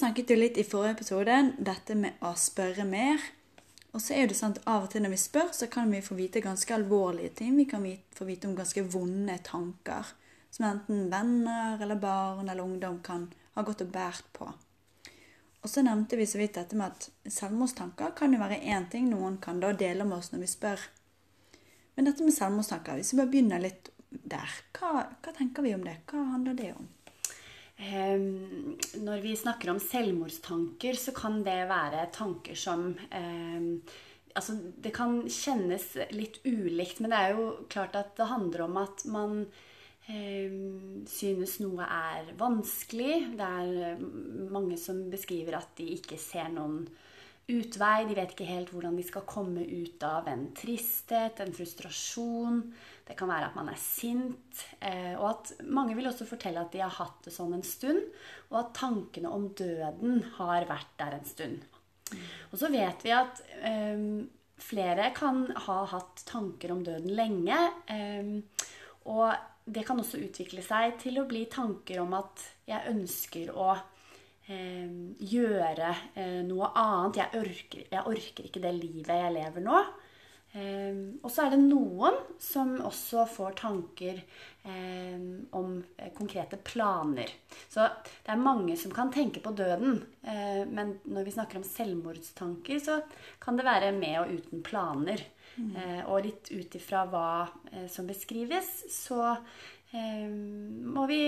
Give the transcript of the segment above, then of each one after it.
Snakket jo litt i forrige episode dette med å spørre mer. Og så er det at av og til når vi spør, så kan vi få vite ganske alvorlige ting. Vi kan få vite om ganske vonde tanker som enten venner eller barn eller ungdom kan ha gått og båret på. Og så nevnte vi så vidt dette med at selvmordstanker kan jo være én ting noen kan da dele med oss når vi spør. Men dette med selvmordstanker, hvis vi bare begynner litt der, hva, hva tenker vi om det? Hva handler det om? Um, når vi snakker om selvmordstanker, så kan det være tanker som um, Altså, det kan kjennes litt ulikt, men det er jo klart at det handler om at man um, synes noe er vanskelig. Det er mange som beskriver at de ikke ser noen utvei. De vet ikke helt hvordan de skal komme ut av en tristhet, en frustrasjon. Det kan være at man er sint. Eh, og at mange vil også fortelle at de har hatt det sånn en stund. Og at tankene om døden har vært der en stund. Og så vet vi at um, flere kan ha hatt tanker om døden lenge. Um, og det kan også utvikle seg til å bli tanker om at jeg ønsker å gjøre eh, noe annet. Jeg orker, jeg orker, ikke det livet jeg lever nå. Eh, og så er det noen som også får tanker om eh, konkrete planer. Så det er mange som kan tenke på døden. Eh, men når vi snakker om selvmordstanker, så kan det være med og uten planer. Mm. Eh, og litt ut ifra hva som beskrives, så Ehm, må vi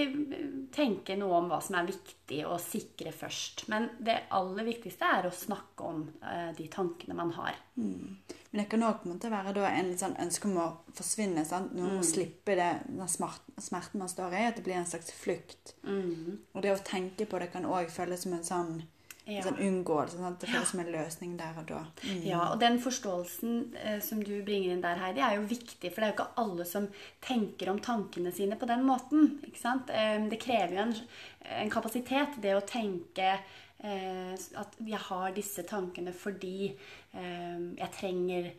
tenke noe om hva som er viktig å sikre først. Men det aller viktigste er å snakke om eh, de tankene man har. Mm. Men det kan òg være en sånn ønske om å forsvinne. Sant? Noen må mm. slippe det, den smerten man står i. At det blir en slags flukt. Mm. Og det å tenke på det kan òg føles som en sånn ja. Sånn unngåelse. Sånn det føles ja. som en løsning der og da. Mm. Ja, og den forståelsen eh, som du bringer inn der, Heidi, er jo viktig. For det er jo ikke alle som tenker om tankene sine på den måten. ikke sant? Eh, det krever jo en, en, kapasitet, det å tenke eh, at jeg har disse tankene fordi eh, jeg trenger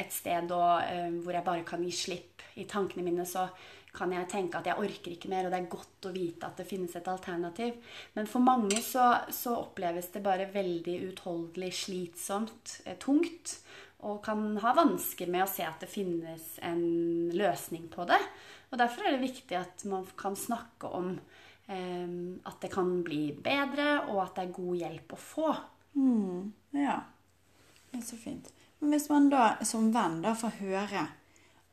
et sted å, eh, hvor jeg bare kan gi slipp i tankene mine. så kan jeg tenke at jeg orker ikke mer, og det er godt å vite at det finnes et alternativ. Men for mange så, så oppleves det bare veldig utholdelig slitsomt, eh, tungt. Og kan ha vansker med å se at det finnes en løsning på det. Og derfor er det viktig at man kan snakke om eh, at det kan bli bedre, og at det er god hjelp å få. Mm, ja. Det er så fint. Men hvis man da som venn da får høre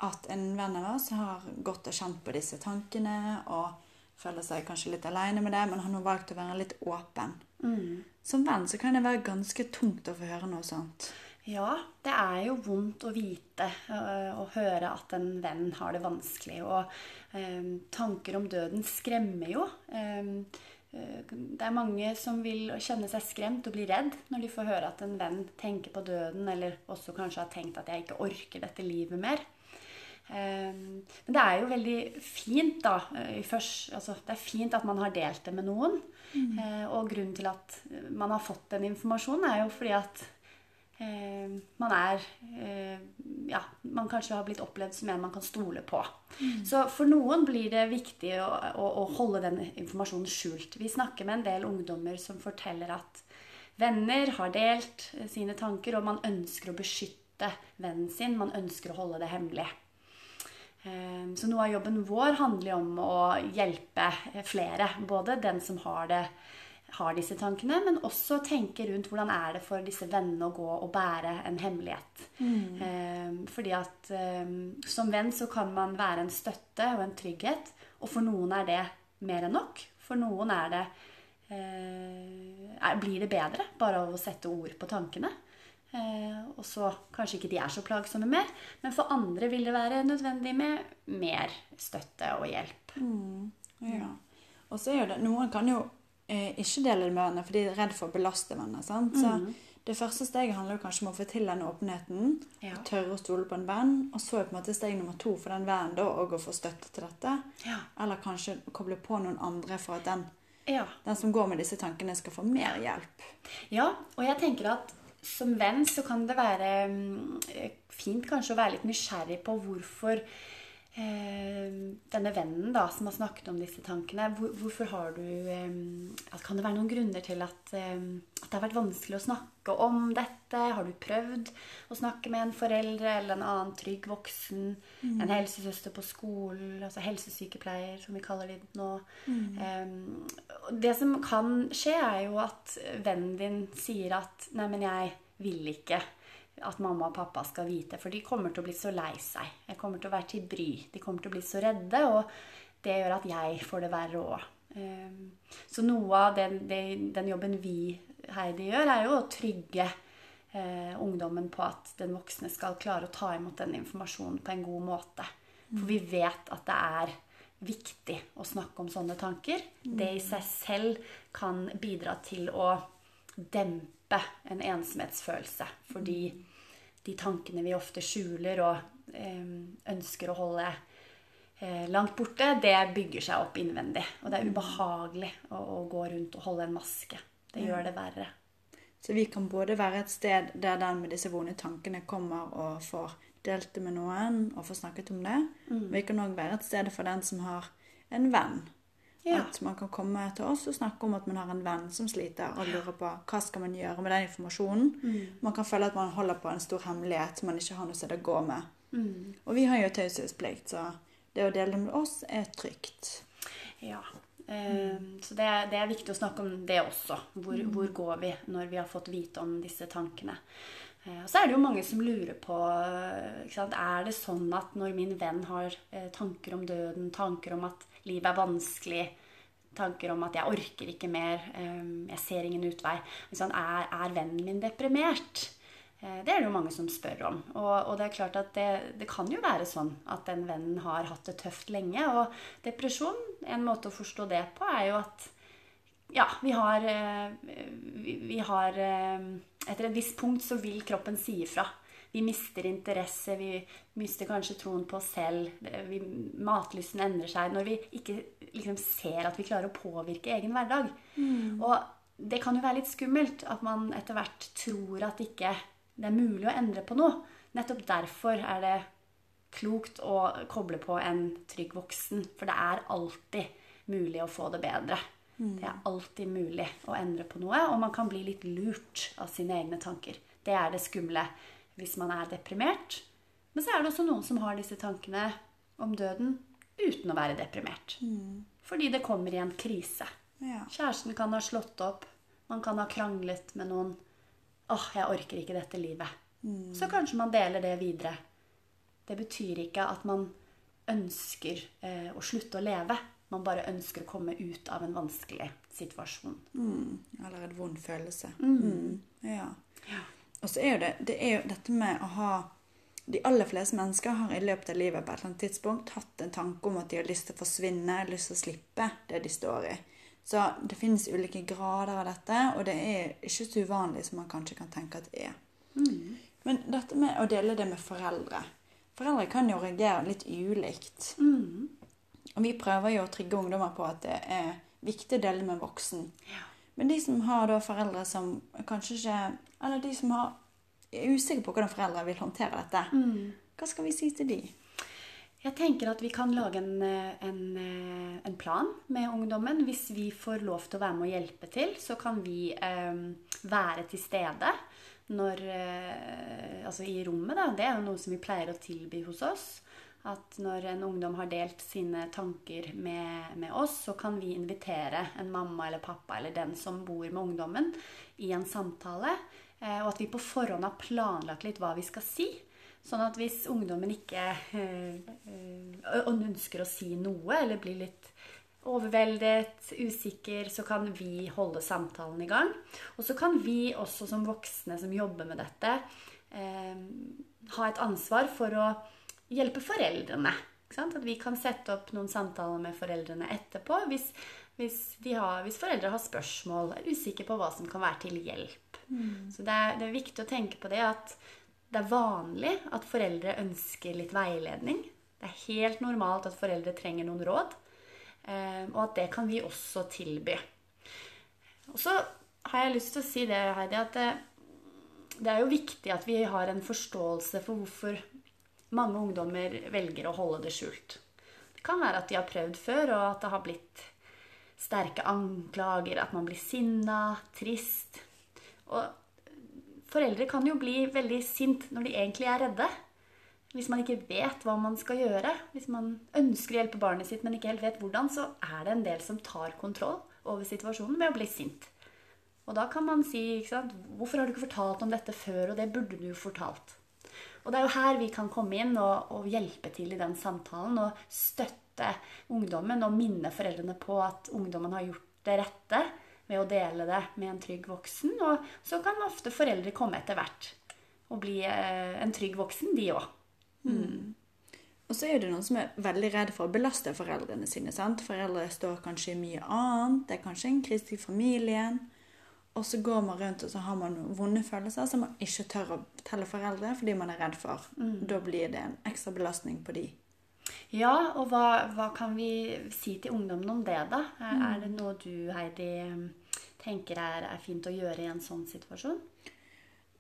at en venn av oss har gått og kjent på disse tankene og føler seg kanskje litt aleine med det, men har valgt å være litt åpen. Mm. Som venn så kan det være ganske tungt å få høre noe sånt. Ja, det er jo vondt å vite og øh, høre at en venn har det vanskelig. Og um, tanker om døden skremmer jo. Um, det er mange som vil kjenne seg skremt og bli redd når de får høre at en venn tenker på døden, eller også kanskje har tenkt at jeg ikke orker dette livet mer. Ehm, men det er jo veldig fint, da. Eh, først, altså, det er fint at man har delt det med noen. Mm. Eh, og grunnen til at man har fått den informasjonen, er jo fordi at eh, man er eh, Ja, man kanskje har blitt opplevd som en man kan stole på. Mm. Så for noen blir det viktig å, å, å, holde den informasjonen skjult. Vi snakker med en del ungdommer som forteller at venner har delt sine tanker, og man ønsker å beskytte vennen sin. Man ønsker å holde det hemmelig. Ehm, så noe av jobben vår handler om å hjelpe flere. Både den som har, det, har disse tankene, men også tenke rundt hvordan er det for disse vennene å gå og bære en hemmelighet. Mm. Ehm, fordi at ehm, som venn så kan man være en støtte og en trygghet. Og for noen er det mer enn nok. For noen er det, eh, blir det bedre bare av å sette ord på tankene. Eh, og så kanskje ikke de er så plagsomme mer. Men for andre vil det være nødvendig med mer støtte og hjelp. Ja. Og så er jo det, Noen kan jo eh, ikke dele det med hverandre, for de er redd for å belaste hverandre. sant? Så Det første steget handler jo kanskje om å få til den åpenheten. Ja. og Tørre å stole på en venn. Og så er på en måte steg nummer to for den vennen da òg å få støtte til dette. Ja. Eller kanskje koble på noen andre for at den, Ja. den som går med disse tankene, skal få mer hjelp. Ja, og jeg tenker at som venn så kan det være mm, eh, fint kanskje å være litt nysgjerrig på hvorfor denne vennen da, som har snakket om disse tankene, hvor, hvorfor har du eh, Kan det være noen grunner til at, eh, at det har vært vanskelig å snakke om dette? Har du prøvd å snakke med en foreldre eller en annen trygg voksen? En helsesøster på skolen, altså helsesykepleier, som vi kaller de nå. Eh, det som kan skje, er jo at vennen din sier at 'Nei, men jeg vil ikke' at mamma og pappa skal vite, for de kommer til å bli så lei seg. Jeg kommer til å være til bry. De kommer til å bli så redde, og det gjør at jeg får det verre òg. Så noe av den, den, den jobben vi, Heidi, gjør, er jo å trygge eh, ungdommen på at den voksne skal klare å ta imot den informasjonen på en god måte. For vi vet at det er viktig å snakke om sånne tanker. Det i seg selv kan bidra til å dempe en ensomhetsfølelse. Fordi de tankene vi ofte skjuler og ønsker å holde eh, langt borte, det bygger seg opp innvendig. Og det er ubehagelig å, å gå rundt og holde en maske. Det gjør det verre. Så vi kan både være et sted der den med disse vonde tankene kommer og får delt det med noen og får snakket om det. Vi kan òg være et sted for den som har en venn. Ja. At man kan komme til oss og snakke om at man har en venn som sliter, og lurer på hva skal man gjøre med den informasjonen. Man kan føle at man holder på en stor hemmelighet som man ikke har noe sted å gå med. Og vi har jo taushetsplikt, så det å dele det med oss er trygt. Ja. Mm. Så det, er- det er viktig å snakke om det også. Hvor, hvor går vi når vi har fått vite om disse tankene? Eh, Og så er det jo mange som lurer på eh? Er det sånn at når min venn har eh, tanker om døden, tanker om at livet er vanskelig, tanker om at jeg orker ikke mer, eh, jeg ser ingen utvei Sånn, er, er vennen min deprimert? Eh, Det er det jo mange som spør om. Og, og det er klart at det, det kan jo være sånn at den vennen har hatt det tøft lenge. Og depresjon, en måte å forstå det på, er jo at ja, vi har, eh, vi, vi har eh, Etter et visst punkt så vil kroppen si ifra. Vi mister interesse, vi mister kanskje troen på oss selv. Vi, matlysten endrer seg når vi ikke liksom ser at vi klarer å påvirke egen hverdag. Og det kan jo være litt skummelt at man etter hvert tror at ikke det er mulig å endre på noe. Nettopp derfor er det klokt å koble på en trygg voksen. For det er alltid mulig å få det bedre. Det er alltid mulig å endre på noe, og man kan bli litt lurt av sine egne tanker. Det er det skumle hvis man er deprimert. Men så er det også noen som har disse tankene om døden uten å være deprimert. Fordi det kommer i en krise. Ja. Kjæresten kan ha slått opp. Man kan ha kranglet med noen. Åh, jeg orker ikke dette livet. Så kanskje man deler det videre. Det betyr ikke at man ønsker eh, å slutte å leve. Man bare ønsker å komme ut av en vanskelig situasjon. Eller en vond følelse. Mm. Ja. Og så er jo det, det er jo dette med å ha De aller fleste mennesker har i løpet av livet på et eller annet tidspunkt hatt en tanke om at de har lyst til å forsvinne, lyst til å slippe det de står i. Så det finnes ulike grader av dette, og det er ikke så uvanlig som man kanskje kan tenke at det er. Men dette med å dele det med foreldre Foreldre kan jo reagere litt ulikt. Og vi prøver jo å trigge ungdommer på at det er viktig å dele med voksen. voksen. Men de som har da foreldre som kanskje ikke Eller de som har, er usikre på hvordan foreldre vil håndtere dette, hva skal vi si til de? Jeg tenker at vi kan lage en, eh, en, eh, en plan med ungdommen. Hvis vi får lov til å være med og hjelpe til, så kan vi eh, være til stede når, eh, altså i rommet. Da. Det er jo noe som vi pleier å tilby hos oss. At når en ungdom har delt sine tanker med, med oss, så kan vi invitere en mamma eller pappa eller den som bor med ungdommen, i en samtale. Eh, og at vi på forhånd har planlagt litt hva vi skal si. Sånn at hvis ungdommen ikke øh, øh, ønsker å si noe, eller blir litt overveldet, usikker, så kan vi holde samtalen i gang. Og så kan vi også som voksne som jobber med dette, øh, ha et ansvar for å hjelpe foreldrene. At vi kan sette opp noen samtaler med foreldrene etterpå hvis, hvis, har, hvis foreldre har spørsmål, er usikre på hva som kan være til hjelp. Mm. Så det er, det er viktig å tenke på det at det er vanlig at foreldre ønsker litt veiledning. Det er helt normalt at foreldre trenger noen råd. Eh, og at det kan vi også tilby. Og så har jeg lyst til å si det, Heidi, at det, det er jo viktig at vi har en forståelse for hvorfor mange ungdommer velger å holde det skjult. Det kan være at de har prøvd før, og at det har blitt sterke anklager, at man blir sinna, trist. Og foreldre kan jo bli veldig sint når de egentlig er redde. Hvis man ikke vet hva man skal gjøre, hvis man ønsker å hjelpe barnet sitt, men ikke helt vet hvordan, så er det en del som tar kontroll over situasjonen med å bli sint. Og da kan man si ikke sant, 'Hvorfor har du ikke fortalt om dette før?' Og det burde du jo fortalt. Og det er jo her vi kan komme inn og, og hjelpe til i den samtalen og støtte ungdommen og minne foreldrene på at ungdommen har gjort det rette ved å dele det med en trygg voksen. Og så kan ofte foreldre komme etter hvert og bli eh, en trygg voksen, de òg. Mm. Og så er det noen som er veldig redd for å belaste foreldrene sine. sant? Foreldre står kanskje i mye annet. Det er kanskje en krise i familien. Og så går man rundt og så har man vonde følelser som man ikke tør å fortelle foreldre fordi man er redd for. Mm. Da blir det en ekstra belastning på de. Ja, og hva, hva, kan vi si til ungdommen om det, da? Er, mm. er det noe du, Heidi, tenker er, er, fint å gjøre i en sånn situasjon?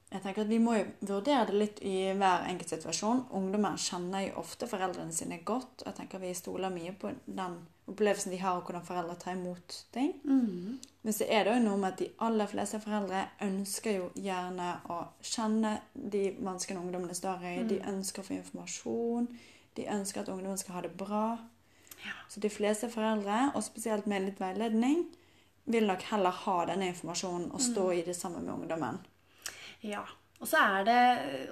Jeg tenker at Vi må jo vurdere det litt i hver enkelt situasjon. Ungdommer kjenner jo ofte foreldrene sine godt. jeg tenker Vi stoler mye på den opplevelsen de har, og hvordan foreldre tar imot ting. Mm. Men så er det jo noe med at de aller fleste foreldre ønsker jo gjerne å kjenne de vanskene ungdommene står i. Mm. De ønsker å få informasjon. De ønsker at ungdommen skal ha det bra. Ja. Så de fleste foreldre, og spesielt med litt veiledning, vil nok heller ha denne informasjonen og stå mm. i det sammen med ungdommen. Ja. Og så er det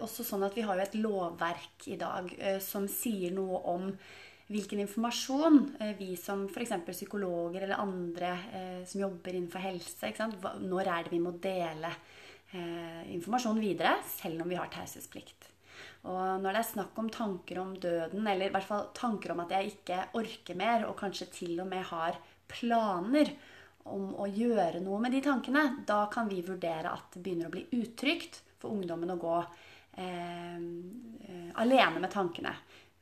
også sånn at vi har jo et lovverk i dag eh, som sier noe om hvilken informasjon eh, vi som f.eks. psykologer eller andre eh, som jobber innenfor helse Når er det vi må dele informasjon videre, selv om vi har taushetsplikt? Og når det er snakk om tanker om døden, eller i hvert fall tanker om at jeg ikke orker mer, og kanskje til og med har planer om å gjøre noe med de tankene, da kan vi vurdere at det begynner å bli utrygt for ungdommen å gå eh, eh, alene med tankene.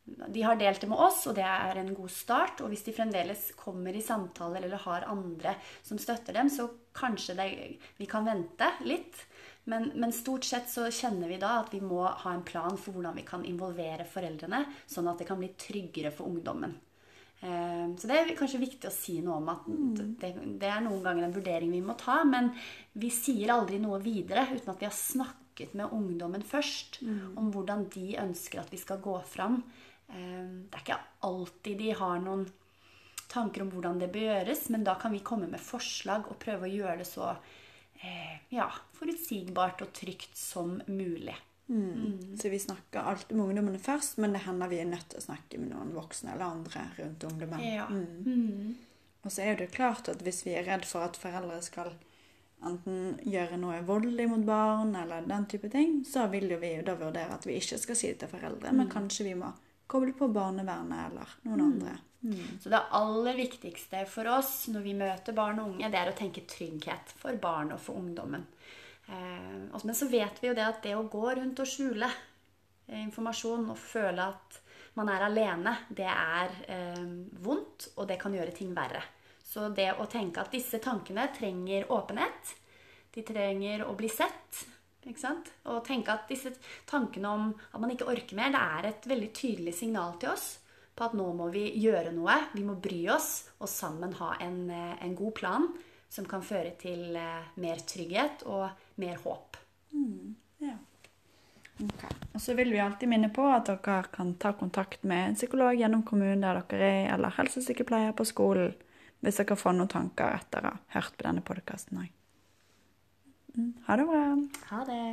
De har delt det med oss, og det er en god start. Og hvis de fremdeles kommer i samtaler eller har andre som støtter dem, så kanskje det, vi kan vente litt. Men, men, stort sett så kjenner vi da at vi må ha en plan for hvordan vi kan involvere foreldrene, sånn at det kan bli tryggere for ungdommen. Eh, så det er kanskje viktig å si noe om at mm. det, det, er noen ganger en vurdering vi må ta. Men vi sier aldri noe videre uten at vi har snakket med ungdommen først mm. om hvordan de ønsker at vi skal gå fram. Eh, det er ikke alltid de har noen tanker om hvordan det bør gjøres, men da kan vi komme med forslag og prøve å gjøre det så eh, ja, forutsigbart og trygt som mulig. Mm. Mm. Så vi snakker alltid med ungdommene først, men det hender vi er nødt til å snakke med noen voksne eller andre rundt ungdommen. Ja. Mm. mm. Og så er det klart at hvis vi er redd for at foreldre skal enten gjøre noe voldelig mot barn eller den type ting, så vil jo vi da vurdere at vi ikke skal si det til foreldre, men mm. kanskje vi må koble på barnevernet eller noen mm. andre. Så det aller viktigste for oss når vi møter barn og unge, det er å tenke trygghet for barn og for ungdommen. Eh, men så vet vi jo det at det å gå rundt og skjule eh, informasjon og føle at man er alene, det er eh, vondt, og det kan gjøre ting verre. Så det å tenke at disse tankene trenger åpenhet, de trenger å bli sett ikke sant? Og tenke at disse tankene om at man ikke orker mer, det er et veldig tydelig signal til oss på at nå må vi gjøre noe. Vi må bry oss og sammen ha en, en god plan som kan føre til eh, mer trygghet og mer håp. Mm, ja. Okay. Og så vil vi alltid minne på at dere kan ta kontakt med en psykolog gjennom kommunen der dere er, eller helsesykepleier på skolen hvis dere får noen tanker etter å ha hørt på denne podkasten òg. Mm, ha det bra. Ha det.